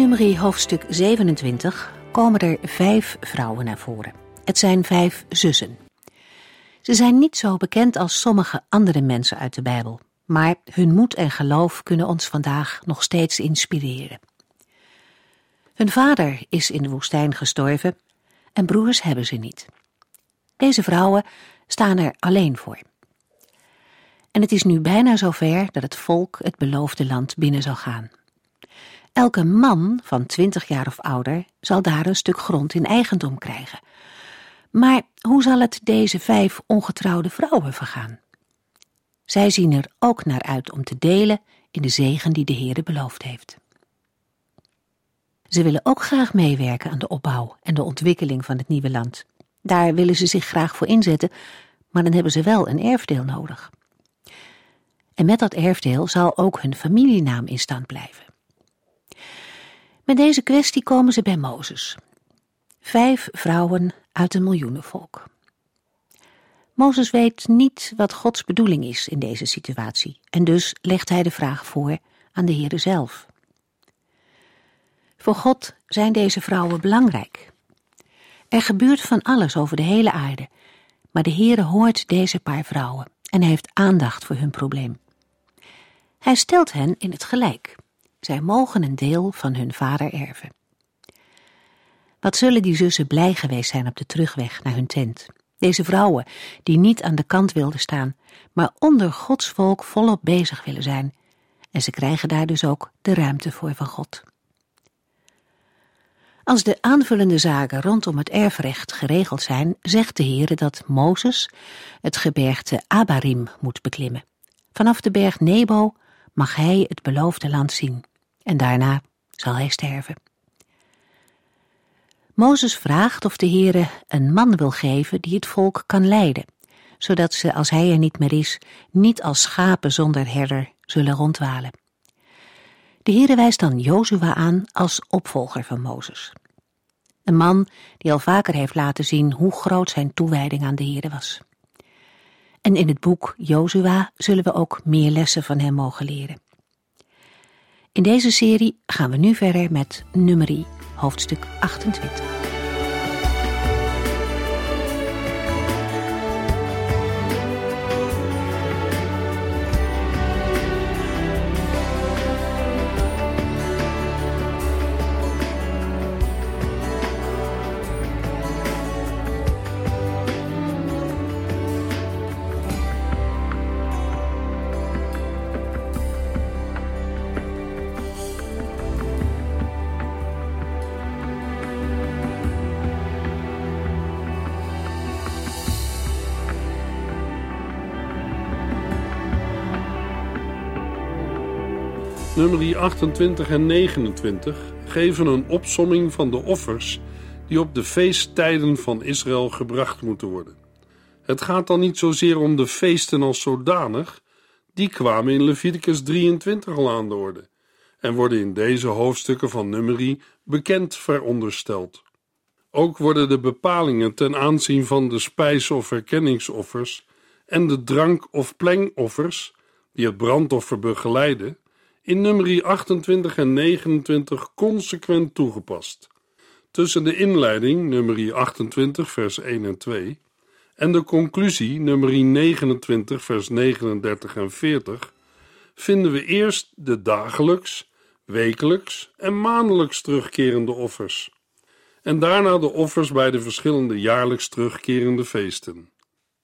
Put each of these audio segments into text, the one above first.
In nummer hoofdstuk 27 komen er vijf vrouwen naar voren. Het zijn vijf zussen. Ze zijn niet zo bekend als sommige andere mensen uit de Bijbel, maar hun moed en geloof kunnen ons vandaag nog steeds inspireren. Hun vader is in de woestijn gestorven en broers hebben ze niet. Deze vrouwen staan er alleen voor. En het is nu bijna zover dat het volk het beloofde land binnen zal gaan. Elke man van twintig jaar of ouder zal daar een stuk grond in eigendom krijgen. Maar hoe zal het deze vijf ongetrouwde vrouwen vergaan? Zij zien er ook naar uit om te delen in de zegen die de Heere beloofd heeft. Ze willen ook graag meewerken aan de opbouw en de ontwikkeling van het nieuwe land. Daar willen ze zich graag voor inzetten, maar dan hebben ze wel een erfdeel nodig. En met dat erfdeel zal ook hun familienaam in stand blijven. Met deze kwestie komen ze bij Mozes. Vijf vrouwen uit een miljoenenvolk. Mozes weet niet wat Gods bedoeling is in deze situatie en dus legt hij de vraag voor aan de Heere zelf. Voor God zijn deze vrouwen belangrijk. Er gebeurt van alles over de hele aarde, maar de Heere hoort deze paar vrouwen en heeft aandacht voor hun probleem. Hij stelt hen in het gelijk. Zij mogen een deel van hun vader erven. Wat zullen die zussen blij geweest zijn op de terugweg naar hun tent. Deze vrouwen, die niet aan de kant wilden staan, maar onder Gods volk volop bezig willen zijn. En ze krijgen daar dus ook de ruimte voor van God. Als de aanvullende zaken rondom het erfrecht geregeld zijn, zegt de Heer dat Mozes het gebergte Abarim moet beklimmen. Vanaf de berg Nebo mag hij het beloofde land zien en daarna zal hij sterven. Mozes vraagt of de Heere een man wil geven die het volk kan leiden, zodat ze, als hij er niet meer is, niet als schapen zonder herder zullen rondwalen. De Heere wijst dan Jozua aan als opvolger van Mozes. Een man die al vaker heeft laten zien hoe groot zijn toewijding aan de Heere was. En in het boek Jozua zullen we ook meer lessen van hem mogen leren. In deze serie gaan we nu verder met nummerie, hoofdstuk 28. Nummer 28 en 29 geven een opsomming van de offers die op de feesttijden van Israël gebracht moeten worden. Het gaat dan niet zozeer om de feesten als zodanig, die kwamen in Leviticus 23 al aan de orde en worden in deze hoofdstukken van Numeri bekend verondersteld. Ook worden de bepalingen ten aanzien van de spijs- of herkenningsoffers en de drank- of plengoffers, die het brandoffer begeleiden, in nummer 28 en 29 consequent toegepast. Tussen de inleiding, nummer 28, vers 1 en 2, en de conclusie, nummer 29, vers 39 en 40, vinden we eerst de dagelijks, wekelijks en maandelijks terugkerende offers, en daarna de offers bij de verschillende jaarlijks terugkerende feesten.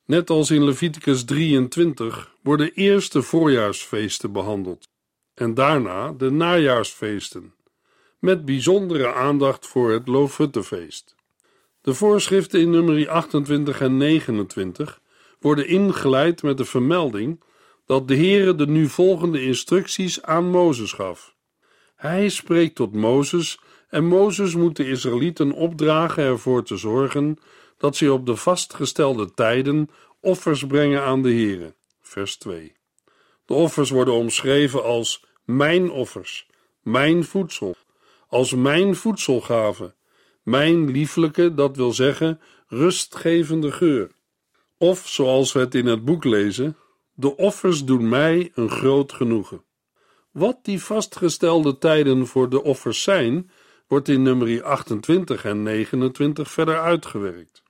Net als in Leviticus 23 worden eerst de voorjaarsfeesten behandeld en daarna de najaarsfeesten, met bijzondere aandacht voor het Loofhuttenfeest. De voorschriften in nummer 28 en 29 worden ingeleid met de vermelding dat de Heere de nu volgende instructies aan Mozes gaf. Hij spreekt tot Mozes en Mozes moet de Israëlieten opdragen ervoor te zorgen dat ze op de vastgestelde tijden offers brengen aan de Heere. Vers 2. De offers worden omschreven als mijn offers, mijn voedsel, als mijn voedselgave, mijn lieflijke, dat wil zeggen rustgevende geur. Of zoals we het in het boek lezen, de offers doen mij een groot genoegen. Wat die vastgestelde tijden voor de offers zijn, wordt in nummer 28 en 29 verder uitgewerkt.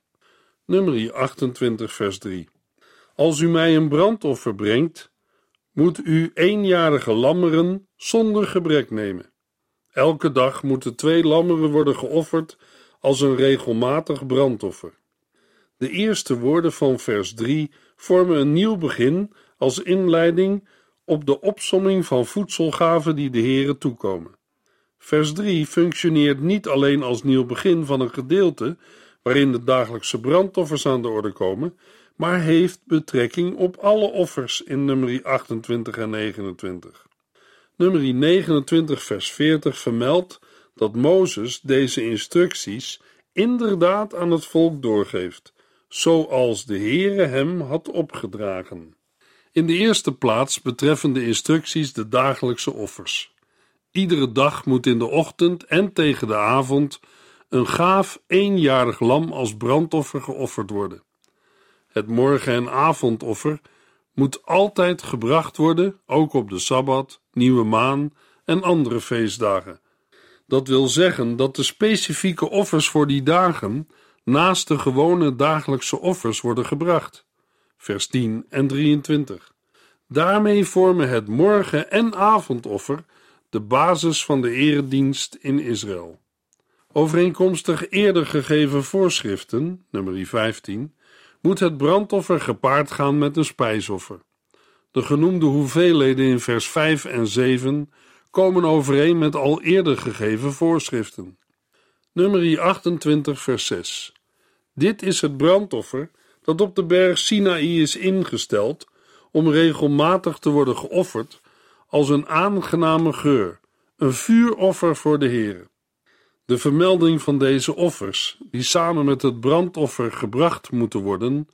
Nummer 28, vers 3. Als u mij een brandoffer brengt, moet u eenjarige lammeren zonder gebrek nemen. Elke dag moeten twee lammeren worden geofferd als een regelmatig brandoffer. De eerste woorden van vers 3 vormen een nieuw begin als inleiding op de opsomming van voedselgaven die de Here toekomen. Vers 3 functioneert niet alleen als nieuw begin van een gedeelte waarin de dagelijkse brandoffers aan de orde komen, maar heeft betrekking op alle offers in nummer 28 en 29. Nummer 29 vers 40 vermeldt dat Mozes deze instructies inderdaad aan het volk doorgeeft, zoals de Heere hem had opgedragen. In de eerste plaats betreffen de instructies de dagelijkse offers. Iedere dag moet in de ochtend en tegen de avond een gaaf eenjarig lam als brandoffer geofferd worden. Het morgen- en avondoffer moet altijd gebracht worden, ook op de sabbat, nieuwe maan en andere feestdagen. Dat wil zeggen dat de specifieke offers voor die dagen naast de gewone dagelijkse offers worden gebracht. Vers 10 en 23. Daarmee vormen het morgen- en avondoffer de basis van de eredienst in Israël. Overeenkomstig eerder gegeven voorschriften, nummer 15, moet het brandoffer gepaard gaan met een spijsoffer. De genoemde hoeveelheden in vers 5 en 7 komen overeen met al eerder gegeven voorschriften. Nummer 28, vers 6. Dit is het brandoffer dat op de berg Sinaï is ingesteld om regelmatig te worden geofferd als een aangename geur, een vuuroffer voor de Heer. De vermelding van deze offers, die samen met het brandoffer gebracht moeten worden,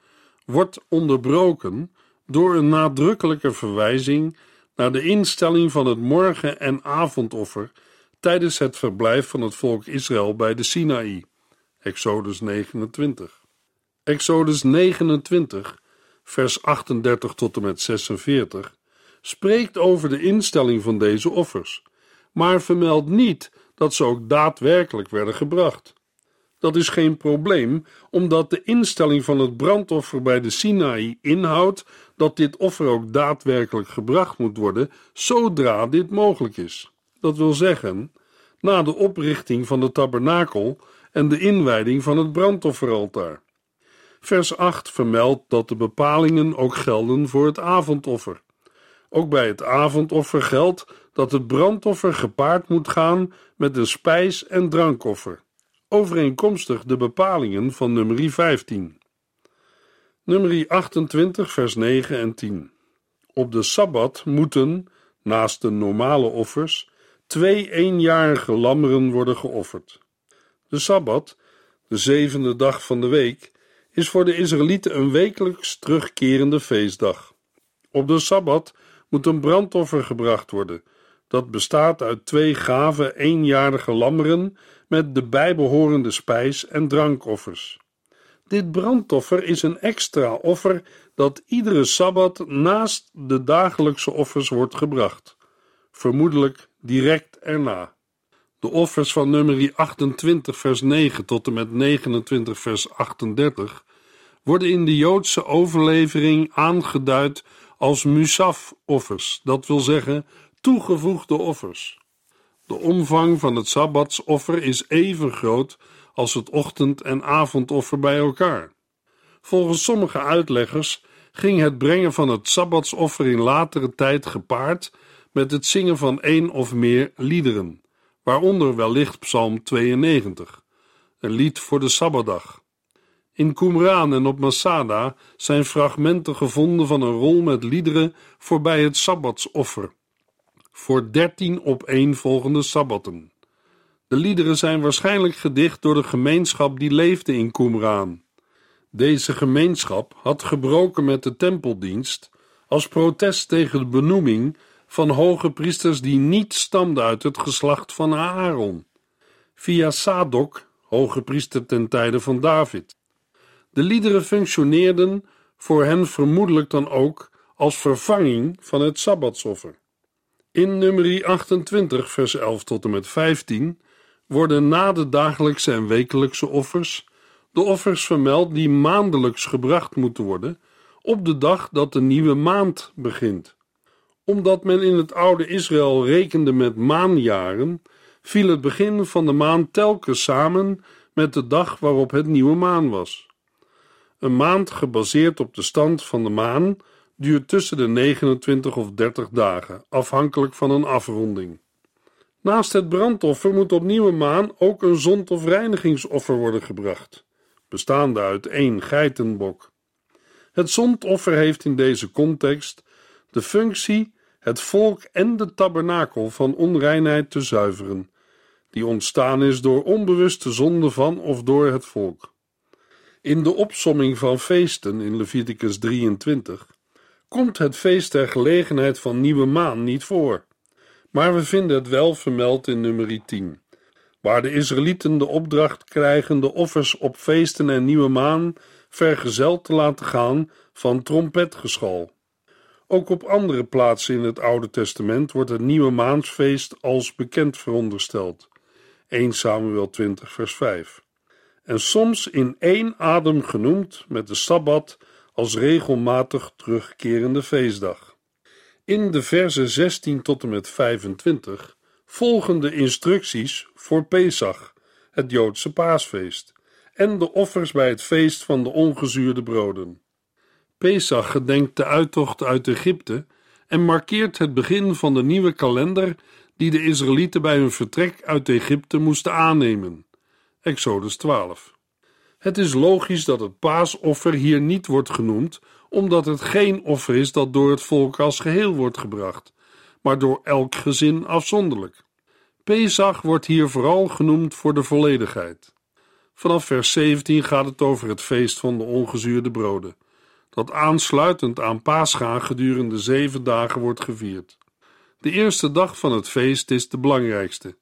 wordt onderbroken door een nadrukkelijke verwijzing naar de instelling van het morgen- en avondoffer tijdens het verblijf van het volk Israël bij de Sinaï. Exodus 29. Exodus 29, vers 38 tot en met 46, spreekt over de instelling van deze offers, maar vermeldt niet dat ze ook daadwerkelijk werden gebracht. Dat is geen probleem, omdat de instelling van het brandoffer bij de Sinaï inhoudt dat dit offer ook daadwerkelijk gebracht moet worden zodra dit mogelijk is. Dat wil zeggen, na de oprichting van de tabernakel en de inwijding van het brandofferaltaar. Vers 8 vermeldt dat de bepalingen ook gelden voor het avondoffer. Ook bij het avondoffer geldt dat het brandoffer gepaard moet gaan met een spijs- en drankoffer, overeenkomstig de bepalingen van nummer 15. Nummer 28, vers 9 en 10. Op de sabbat moeten, naast de normale offers, twee eenjarige lammeren worden geofferd. De sabbat, de zevende dag van de week, is voor de Israëlieten een wekelijks terugkerende feestdag. Op de sabbat moet een brandoffer gebracht worden, dat bestaat uit twee gave eenjarige lammeren met de bijbehorende spijs- en drankoffers. Dit brandoffer is een extra offer dat iedere sabbat naast de dagelijkse offers wordt gebracht, vermoedelijk direct erna. De offers van nummer 28 vers 9 tot en met 29 vers 38 worden in de Joodse overlevering aangeduid als musaf-offers, dat wil zeggen toegevoegde offers. De omvang van het sabbatsoffer is even groot als het ochtend- en avondoffer bij elkaar. Volgens sommige uitleggers ging het brengen van het sabbatsoffer in latere tijd gepaard met het zingen van één of meer liederen, waaronder wellicht Psalm 92, een lied voor de Sabbatdag. In Qumran en op Masada zijn fragmenten gevonden van een rol met liederen voorbij het Sabbatsoffer. voor dertien opeenvolgende sabbatten. De liederen zijn waarschijnlijk gedicht door de gemeenschap die leefde in Qumran. Deze gemeenschap had gebroken met de tempeldienst als protest tegen de benoeming van hoge priesters die niet stamden uit het geslacht van Aaron. Via Sadok, hoge priester ten tijde van David. De liederen functioneerden voor hen vermoedelijk dan ook als vervanging van het Sabbatsoffer. In nummer 28, vers 11 tot en met 15 worden na de dagelijkse en wekelijkse offers de offers vermeld die maandelijks gebracht moeten worden op de dag dat de nieuwe maand begint. Omdat men in het oude Israël rekende met maanjaren, viel het begin van de maand telkens samen met de dag waarop het nieuwe maan was. Een maand gebaseerd op de stand van de maan duurt tussen de 29 of 30 dagen, afhankelijk van een afronding. Naast het brandoffer moet op nieuwe maan ook een zond- of reinigingsoffer worden gebracht, bestaande uit één geitenbok. Het zondoffer heeft in deze context de functie het volk en de tabernakel van onreinheid te zuiveren, die ontstaan is door onbewuste zonde van of door het volk. In de opsomming van feesten in Leviticus 23 komt het feest ter gelegenheid van nieuwe maan niet voor, maar we vinden het wel vermeld in nummer 10, waar de Israëlieten de opdracht krijgen de offers op feesten en nieuwe maan vergezeld te laten gaan van trompetgeschal. Ook op andere plaatsen in het Oude Testament wordt het nieuwe maansfeest als bekend verondersteld. 1 Samuel 20 vers 5. En soms in één adem genoemd met de Sabbat als regelmatig terugkerende feestdag. In de versen 16 tot en met 25 volgen de instructies voor Pesach, het Joodse paasfeest, en de offers bij het feest van de ongezuurde broden. Pesach gedenkt de uittocht uit Egypte en markeert het begin van de nieuwe kalender die de Israëlieten bij hun vertrek uit Egypte moesten aannemen. Exodus 12. Het is logisch dat het paasoffer hier niet wordt genoemd, omdat het geen offer is dat door het volk als geheel wordt gebracht, maar door elk gezin afzonderlijk. Pesach wordt hier vooral genoemd voor de volledigheid. Vanaf vers 17 gaat het over het feest van de ongezuurde broden, dat aansluitend aan Pascha gedurende zeven dagen wordt gevierd. De eerste dag van het feest is de belangrijkste.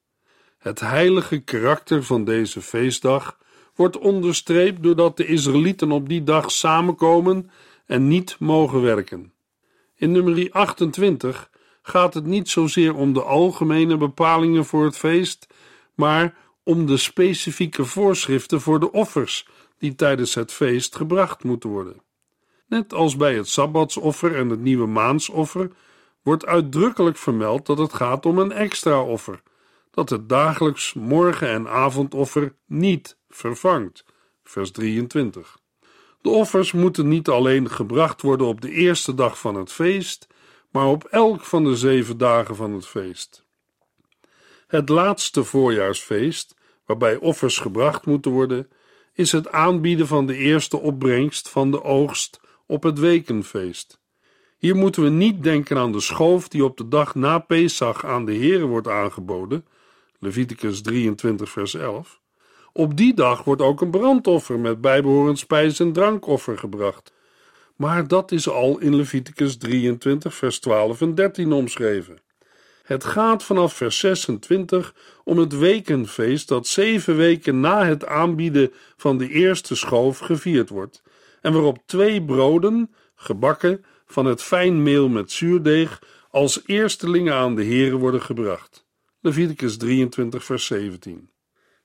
Het heilige karakter van deze feestdag wordt onderstreept doordat de Israëlieten op die dag samenkomen en niet mogen werken. In nummer 28 gaat het niet zozeer om de algemene bepalingen voor het feest, maar om de specifieke voorschriften voor de offers die tijdens het feest gebracht moeten worden. Net als bij het sabbatsoffer en het nieuwe maansoffer wordt uitdrukkelijk vermeld dat het gaat om een extra offer, dat het dagelijks morgen- en avondoffer niet vervangt. Vers 23. De offers moeten niet alleen gebracht worden op de eerste dag van het feest, maar op elk van de zeven dagen van het feest. Het laatste voorjaarsfeest, waarbij offers gebracht moeten worden, is het aanbieden van de eerste opbrengst van de oogst op het wekenfeest. Hier moeten we niet denken aan de schoof die op de dag na Pesach aan de Here wordt aangeboden, Leviticus 23 vers 11. Op die dag wordt ook een brandoffer met bijbehorend spijs- en drankoffer gebracht. Maar dat is al in Leviticus 23 vers 12 en 13 omschreven. Het gaat vanaf vers 26 om het wekenfeest dat zeven weken na het aanbieden van de eerste schoof gevierd wordt en waarop twee broden, gebakken van het fijn meel met zuurdeeg, als eerstelingen aan de heren worden gebracht. Leviticus 23 vers 17.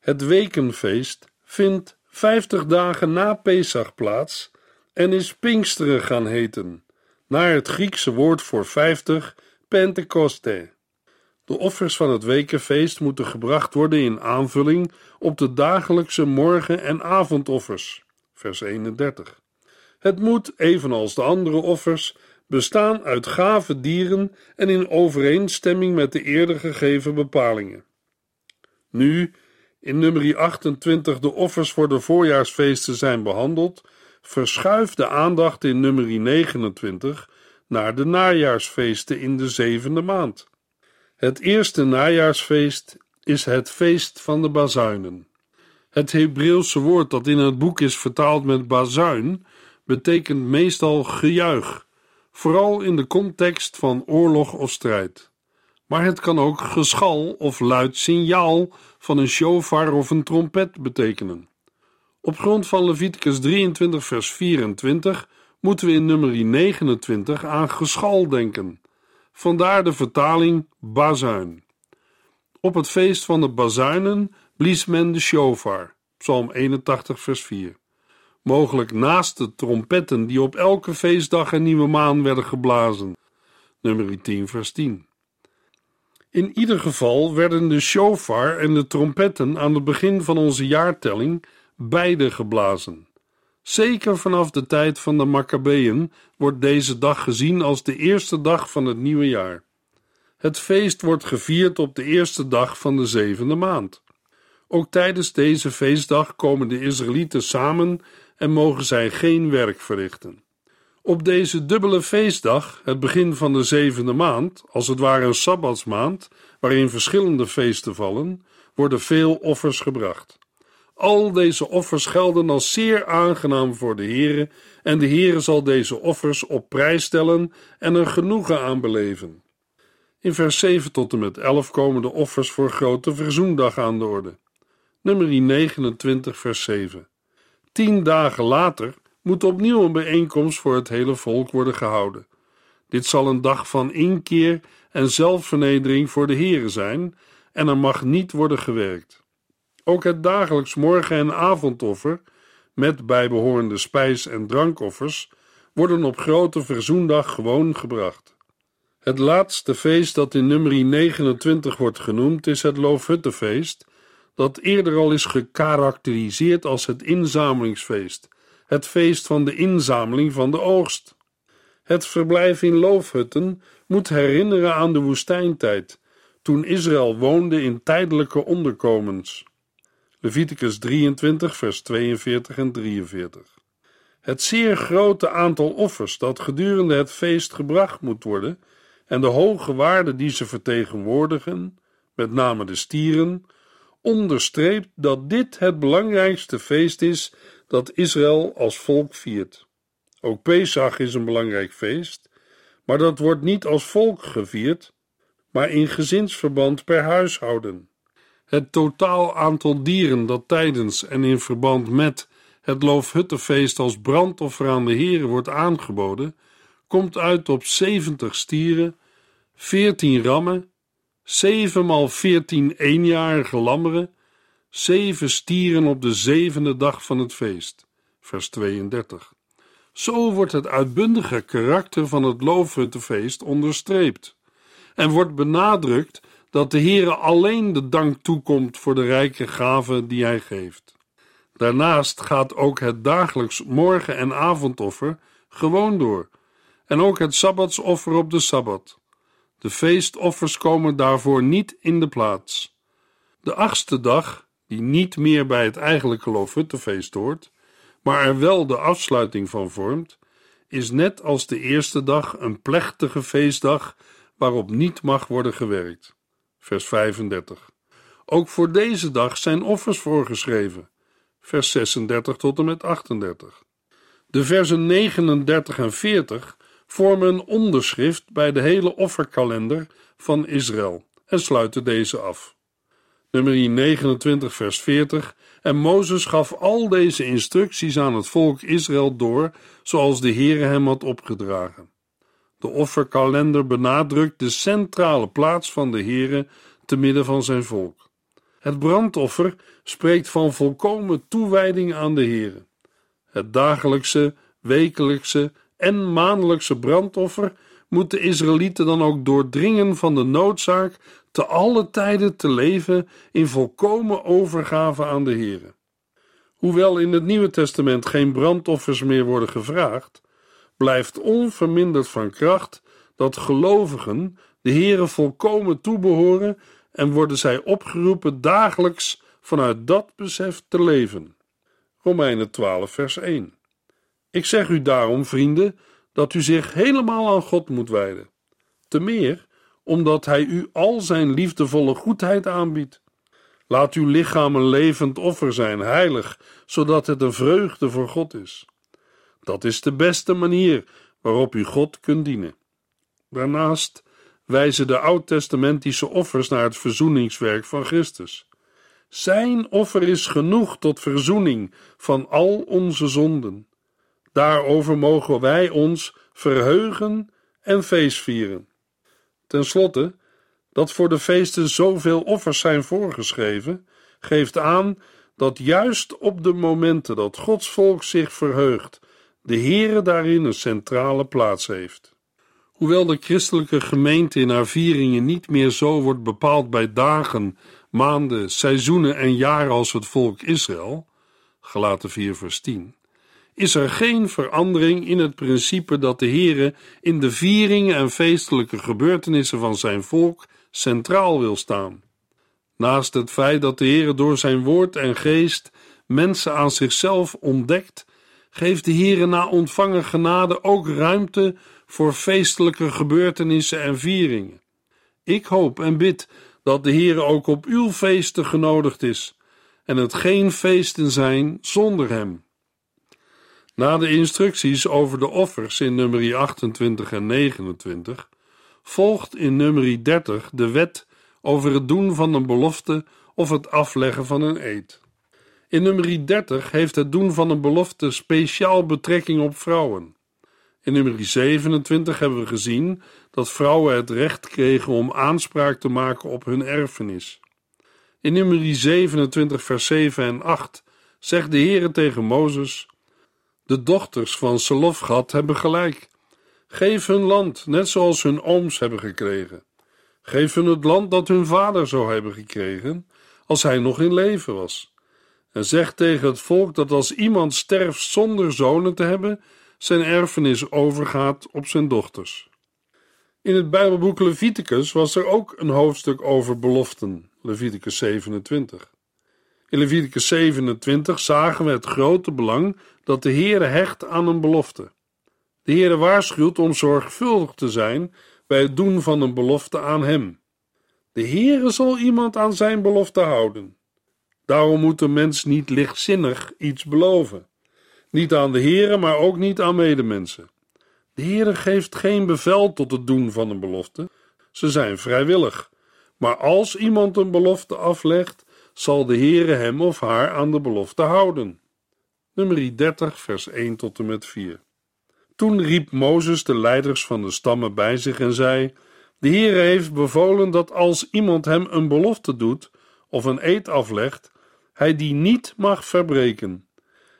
Het wekenfeest vindt vijftig dagen na Pesach plaats en is Pinksteren gaan heten, naar het Griekse woord voor vijftig, Pentecoste. De offers van het wekenfeest moeten gebracht worden in aanvulling op de dagelijkse morgen- en avondoffers. Vers 31. Het moet, evenals de andere offers, bestaan uit gave dieren en in overeenstemming met de eerder gegeven bepalingen. Nu, in nummer 28 de offers voor de voorjaarsfeesten zijn behandeld, verschuift de aandacht in nummer 29 naar de najaarsfeesten in de zevende maand. Het eerste najaarsfeest is het feest van de bazuinen. Het Hebreeuwse woord dat in het boek is vertaald met bazuin betekent meestal gejuich, vooral in de context van oorlog of strijd. Maar het kan ook geschal of luid signaal van een shofar of een trompet betekenen. Op grond van Leviticus 23, vers 24 moeten we in nummer 29 aan geschal denken. Vandaar de vertaling bazuin. Op het feest van de bazuinen blies men de shofar. Psalm 81, vers 4. Mogelijk naast de trompetten die op elke feestdag en nieuwe maan werden geblazen. Nummer 10, vers 10. In ieder geval werden de shofar en de trompetten aan het begin van onze jaartelling beide geblazen. Zeker vanaf de tijd van de Maccabeën wordt deze dag gezien als de eerste dag van het nieuwe jaar. Het feest wordt gevierd op de eerste dag van de zevende maand. Ook tijdens deze feestdag komen de Israëlieten samen en mogen zij geen werk verrichten. Op deze dubbele feestdag, het begin van de zevende maand, als het ware een sabbatsmaand, waarin verschillende feesten vallen, worden veel offers gebracht. Al deze offers gelden als zeer aangenaam voor de Heere, en de Heere zal deze offers op prijs stellen en er genoegen aan beleven. In vers 7 tot en met 11 komen de offers voor Grote Verzoendag aan de orde. Nummer 29, vers 7. Tien dagen later moet opnieuw een bijeenkomst voor het hele volk worden gehouden. Dit zal een dag van inkeer en zelfvernedering voor de Heere zijn, en er mag niet worden gewerkt. Ook het dagelijks morgen- en avondoffer, met bijbehorende spijs- en drankoffers, worden op grote verzoendag gewoon gebracht. Het laatste feest dat in nummer 29 wordt genoemd is het Loofhuttenfeest, dat eerder al is gekarakteriseerd als het inzamelingsfeest, het feest van de inzameling van de oogst. Het verblijf in loofhutten moet herinneren aan de woestijntijd, toen Israël woonde in tijdelijke onderkomens. Leviticus 23, vers 42 en 43. Het zeer grote aantal offers dat gedurende het feest gebracht moet worden en de hoge waarde die ze vertegenwoordigen, met name de stieren, onderstreept dat dit het belangrijkste feest is dat Israël als volk viert. Ook Pesach is een belangrijk feest, maar dat wordt niet als volk gevierd, maar in gezinsverband per huishouden. Het totaal aantal dieren dat tijdens en in verband met het Loofhuttenfeest als brandoffer aan de Heere wordt aangeboden, komt uit op 70 stieren, 14 rammen, 7 maal 14 eenjarige lammeren, 7 stieren op de zevende dag van het feest. Vers 32. Zo wordt het uitbundige karakter van het Loofhuttenfeest onderstreept en wordt benadrukt dat de Heere alleen de dank toekomt voor de rijke gaven die hij geeft. Daarnaast gaat ook het dagelijks morgen- en avondoffer gewoon door, en ook het sabbatsoffer op de sabbat. De feestoffers komen daarvoor niet in de plaats. De achtste dag, die niet meer bij het eigenlijke Loofhuttenfeest hoort, maar er wel de afsluiting van vormt, is net als de eerste dag een plechtige feestdag waarop niet mag worden gewerkt vers 35. Ook voor deze dag zijn offers voorgeschreven, vers 36 tot en met 38. De versen 39 en 40 vormen een onderschrift bij de hele offerkalender van Israël en sluiten deze af. Nummer 29, vers 40. En Mozes gaf al deze instructies aan het volk Israël door, zoals de Heere hem had opgedragen. De offerkalender benadrukt de centrale plaats van de Heere te midden van zijn volk. Het brandoffer spreekt van volkomen toewijding aan de Heere. Het dagelijkse, wekelijkse en maandelijkse brandoffer moet de Israëlieten dan ook doordringen van de noodzaak te alle tijden te leven in volkomen overgave aan de Heere. Hoewel in het Nieuwe Testament geen brandoffers meer worden gevraagd, blijft onverminderd van kracht dat gelovigen de Heere volkomen toebehoren en worden zij opgeroepen dagelijks vanuit dat besef te leven. Romeinen 12, vers 1. Ik zeg u daarom, vrienden, dat u zich helemaal aan God moet wijden. Te meer omdat hij u al zijn liefdevolle goedheid aanbiedt. Laat uw lichaam een levend offer zijn, heilig, zodat het een vreugde voor God is. Dat is de beste manier waarop u God kunt dienen. Daarnaast wijzen de oud-testamentische offers naar het verzoeningswerk van Christus. Zijn offer is genoeg tot verzoening van al onze zonden. Daarover mogen wij ons verheugen en feestvieren. Ten slotte, dat voor de feesten zoveel offers zijn voorgeschreven, geeft aan dat juist op de momenten dat Gods volk zich verheugt, de Heere daarin een centrale plaats heeft. Hoewel de christelijke gemeente in haar vieringen niet meer zo wordt bepaald bij dagen, maanden, seizoenen en jaren als het volk Israël, gelaten 4 vers 10, is er geen verandering in het principe dat de Heere in de vieringen en feestelijke gebeurtenissen van zijn volk centraal wil staan. Naast het feit dat de Heere door zijn woord en geest mensen aan zichzelf ontdekt, geeft de Heere na ontvangen genade ook ruimte voor feestelijke gebeurtenissen en vieringen. Ik hoop en bid dat de Heere ook op uw feesten genodigd is en het geen feesten zijn zonder hem. Na de instructies over de offers in nummer 28 en 29 volgt in nummer 30 de wet over het doen van een belofte of het afleggen van een eed. In nummer 30 heeft het doen van een belofte speciaal betrekking op vrouwen. In nummer 27 hebben we gezien dat vrouwen het recht kregen om aanspraak te maken op hun erfenis. In nummer 27 vers 7 en 8 zegt de Heere tegen Mozes: De dochters van Selofgad hebben gelijk. Geef hun land, net zoals hun ooms hebben gekregen. Geef hun het land dat hun vader zou hebben gekregen, als hij nog in leven was. En zeg tegen het volk dat als iemand sterft zonder zonen te hebben, zijn erfenis overgaat op zijn dochters. In het Bijbelboek Leviticus was er ook een hoofdstuk over beloften, Leviticus 27. In Leviticus 27 zagen we het grote belang dat de Heere hecht aan een belofte. De Heere waarschuwt om zorgvuldig te zijn bij het doen van een belofte aan hem. De Heere zal iemand aan zijn belofte houden. Daarom moet de mens niet lichtzinnig iets beloven. Niet aan de Heere, maar ook niet aan medemensen. De Heere geeft geen bevel tot het doen van een belofte. Ze zijn vrijwillig. Maar als iemand een belofte aflegt, zal de Heere hem of haar aan de belofte houden. Nummer 30, vers 1 tot en met 4. Toen riep Mozes de leiders van de stammen bij zich en zei: De Heere heeft bevolen dat als iemand hem een belofte doet of een eed aflegt, hij die niet mag verbreken.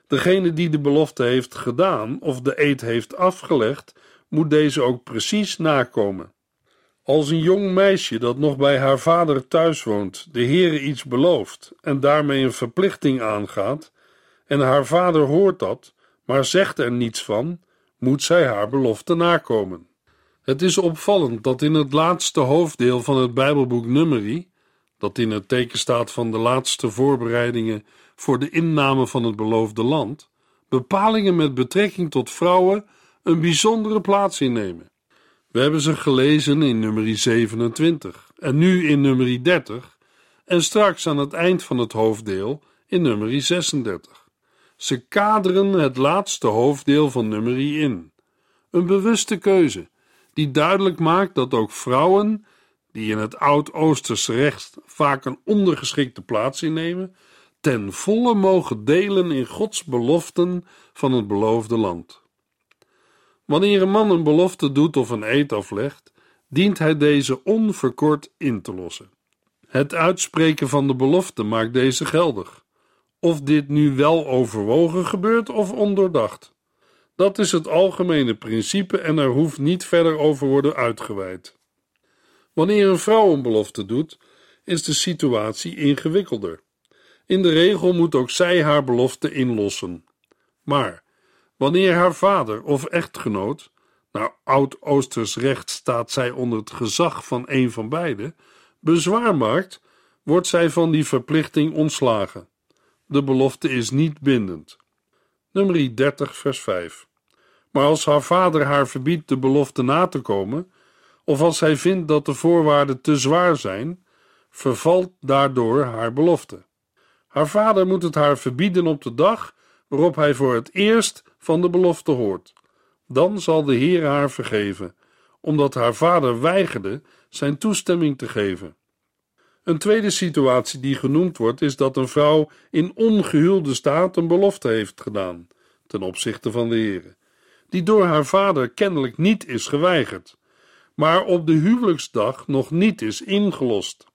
Degene die de belofte heeft gedaan of de eed heeft afgelegd, moet deze ook precies nakomen. Als een jong meisje dat nog bij haar vader thuis woont, de Heere iets belooft en daarmee een verplichting aangaat, en haar vader hoort dat, maar zegt er niets van, moet zij haar belofte nakomen. Het is opvallend dat in het laatste hoofddeel van het Bijbelboek Numeri, dat in het teken staat van de laatste voorbereidingen voor de inname van het beloofde land, bepalingen met betrekking tot vrouwen een bijzondere plaats innemen. We hebben ze gelezen in nummer 27 en nu in nummer 30 en straks aan het eind van het hoofddeel in nummer 36. Ze kaderen het laatste hoofddeel van nummer in. Een bewuste keuze die duidelijk maakt dat ook vrouwen, die in het Oud-Oosters recht vaak een ondergeschikte plaats innemen, ten volle mogen delen in Gods beloften van het beloofde land. Wanneer een man een belofte doet of een eed aflegt, dient hij deze onverkort in te lossen. Het uitspreken van de belofte maakt deze geldig. Of dit nu wel overwogen gebeurt of ondoordacht. Dat is het algemene principe en er hoeft niet verder over worden uitgeweid. Wanneer een vrouw een belofte doet, is de situatie ingewikkelder. In de regel moet ook zij haar belofte inlossen. Maar wanneer haar vader of echtgenoot, naar oud-Oosters recht staat zij onder het gezag van een van beiden, bezwaar maakt, wordt zij van die verplichting ontslagen. De belofte is niet bindend. Nummer 30, vers 5. Maar als haar vader haar verbiedt de belofte na te komen, of als hij vindt dat de voorwaarden te zwaar zijn, vervalt daardoor haar belofte. Haar vader moet het haar verbieden op de dag waarop hij voor het eerst van de belofte hoort. Dan zal de Heer haar vergeven, omdat haar vader weigerde zijn toestemming te geven. Een tweede situatie die genoemd wordt is dat een vrouw in ongehuwde staat een belofte heeft gedaan ten opzichte van de Heer, die door haar vader kennelijk niet is geweigerd, maar op de huwelijksdag nog niet is ingelost.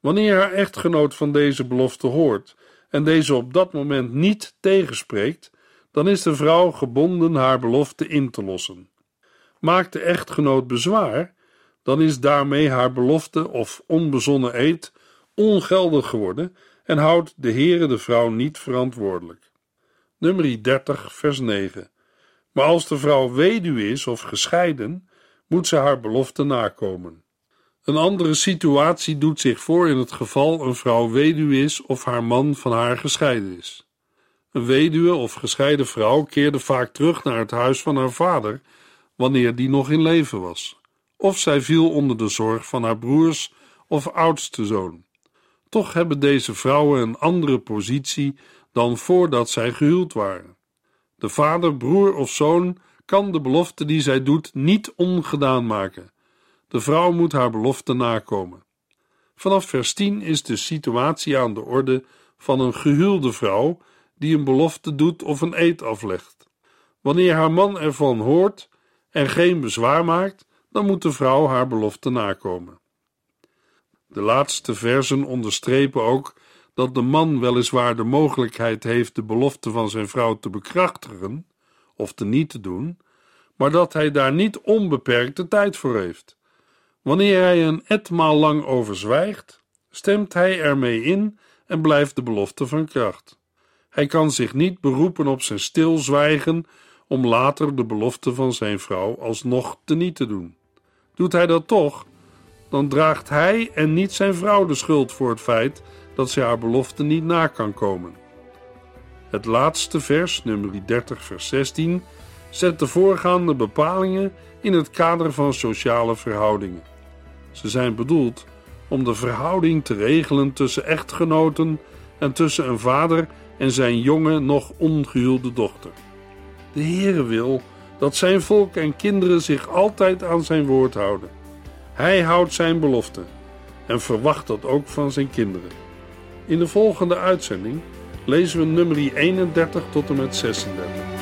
Wanneer haar echtgenoot van deze belofte hoort en deze op dat moment niet tegenspreekt, dan is de vrouw gebonden haar belofte in te lossen. Maakt de echtgenoot bezwaar, dan is daarmee haar belofte of onbezonnen eed ongeldig geworden en houdt de Heere de vrouw niet verantwoordelijk. Nummer 30, vers 9. Maar als de vrouw weduwe is of gescheiden, moet ze haar belofte nakomen. Een andere situatie doet zich voor in het geval een vrouw weduwe is of haar man van haar gescheiden is. Een weduwe of gescheiden vrouw keerde vaak terug naar het huis van haar vader wanneer die nog in leven was, of zij viel onder de zorg van haar broers of oudste zoon. Toch hebben deze vrouwen een andere positie dan voordat zij gehuwd waren. De vader, broer of zoon kan de belofte die zij doet niet ongedaan maken. De vrouw moet haar belofte nakomen. Vanaf vers 10 is de situatie aan de orde van een gehuwde vrouw die een belofte doet of een eed aflegt. Wanneer haar man ervan hoort en geen bezwaar maakt, dan moet de vrouw haar belofte nakomen. De laatste versen onderstrepen ook dat de man weliswaar de mogelijkheid heeft de belofte van zijn vrouw te bekrachtigen of te niet te doen, maar dat hij daar niet onbeperkte tijd voor heeft. Wanneer hij een etmaal lang overzwijgt, stemt hij ermee in en blijft de belofte van kracht. Hij kan zich niet beroepen op zijn stilzwijgen om later de belofte van zijn vrouw alsnog te niet te doen. Doet hij dat toch, dan draagt hij en niet zijn vrouw de schuld voor het feit dat zij haar belofte niet na kan komen. Het laatste vers, nummer 30, vers 16, zet de voorgaande bepalingen in het kader van sociale verhoudingen. Ze zijn bedoeld om de verhouding te regelen tussen echtgenoten en tussen een vader en zijn jonge, nog ongehuwde dochter. De Heere wil dat zijn volk en kinderen zich altijd aan zijn woord houden. Hij houdt zijn belofte en verwacht dat ook van zijn kinderen. In de volgende uitzending lezen we nummer 31 tot en met 36.